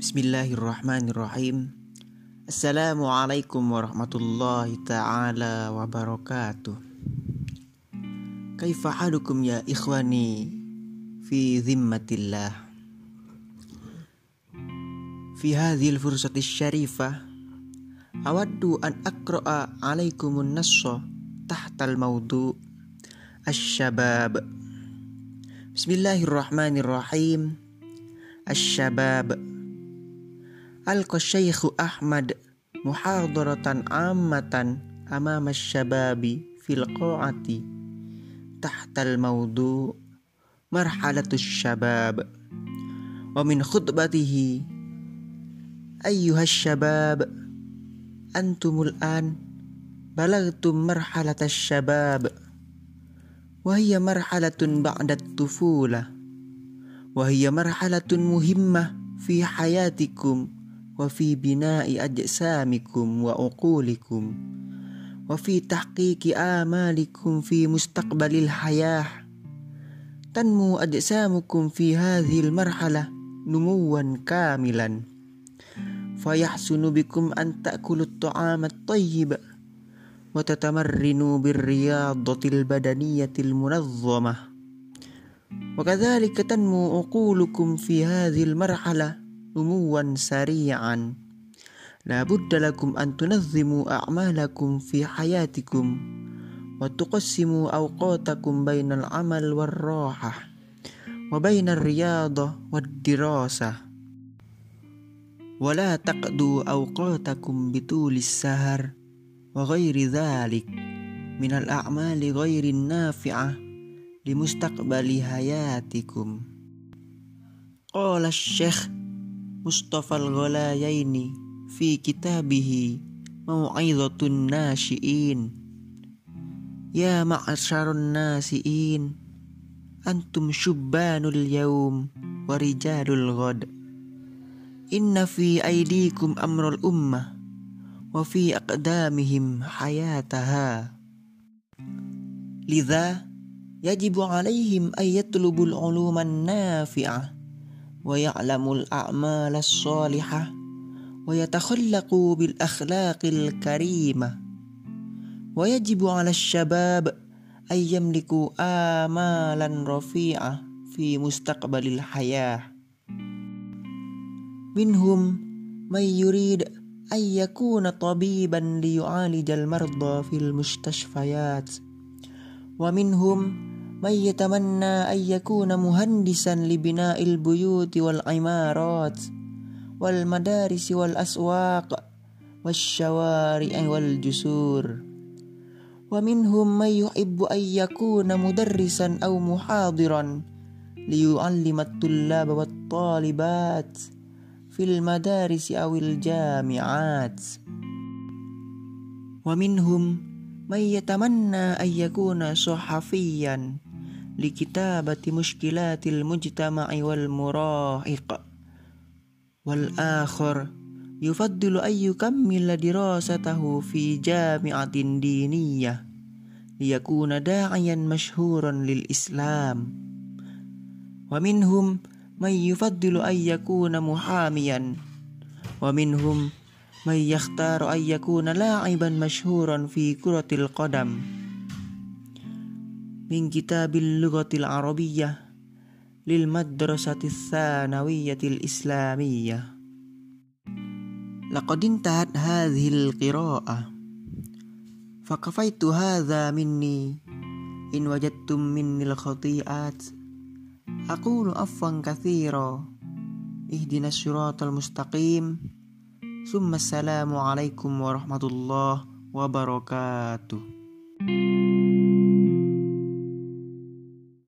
بسم الله الرحمن الرحيم السلام عليكم ورحمة الله تعالى وبركاته كيف حالكم يا إخواني في ذمة الله؟ في هذه الفرصة الشريفة أود أن أقرأ عليكم النص تحت الموضوع الشباب. بسم الله الرحمن الرحيم. الشباب ألقى الشيخ أحمد محاضرة عامة أمام الشباب في القاعة تحت الموضوع مرحلة الشباب. ومن خطبته أيها الشباب أنتم الآن بلغتم مرحلة الشباب وهي مرحلة بعد الطفولة وهي مرحلة مهمة في حياتكم. wa fi bina'i ajsamikum wa uqulikum wa fi tahqiqi amalikum fi mustaqbalil hayah. Tanmu ajsamukum fi hadhil marhalah numuwan kamilan. Fayahsunu bikum an ta'kulu ta'ama at-tayyib wa tatamarrinu birriyadatil badaniyatil munazzamah. Wa kadzalika tanmu uqulukum fi hadhil marhalah نموا سريعا لا بد لكم أن تنظموا أعمالكم في حياتكم وتقسموا أوقاتكم بين العمل والراحة وبين الرياضة والدراسة ولا تقضوا أوقاتكم بطول السهر وغير ذلك من الأعمال غير النافعة لمستقبل حياتكم قال الشيخ Mustafa al-Ghalayaini fi kitabihi mau'izatun nasyi'in Ya ma'asyarun nasi'in. Antum syubbanul yaum Warijalul ghad. Inna fi aidikum amrul ummah Wa fi aqdamihim hayataha. Lidha Yajibu alaihim ayatlubul uluman nafi'ah. ويعلموا الأعمال الصالحة ويتخلقوا بالأخلاق الكريمة. ويجب على الشباب أن يملكوا آمالا رفيعة في مستقبل الحياة. منهم من يريد أن يكون طبيبا ليعالج المرضى في المستشفيات. ومنهم من يتمنى أن يكون مهندسا لبناء البيوت والعمارات والمدارس والأسواق والشوارع والجسور. ومنهم من يحب أن يكون مدرسا أو محاضرا ليعلم الطلاب والطالبات في المدارس أو الجامعات. ومنهم من يتمنى أن يكون صحفيا لكتابة مشكلات المجتمع والمراهق والآخر يفضل أن يكمل دراسته في جامعة دينية ليكون داعيا مشهورا للإسلام ومنهم من يفضل أن يكون محاميا ومنهم من يختار أن يكون لاعبا مشهورا في كرة القدم من كتاب اللغة العربية للمدرسة الثانوية الإسلامية لقد انتهت هذه القراءة فكفيت هذا مني إن وجدتم مني الخطيئات أقول عفوا كثيرا اهدنا الصراط المستقيم ثم السلام عليكم ورحمة الله وبركاته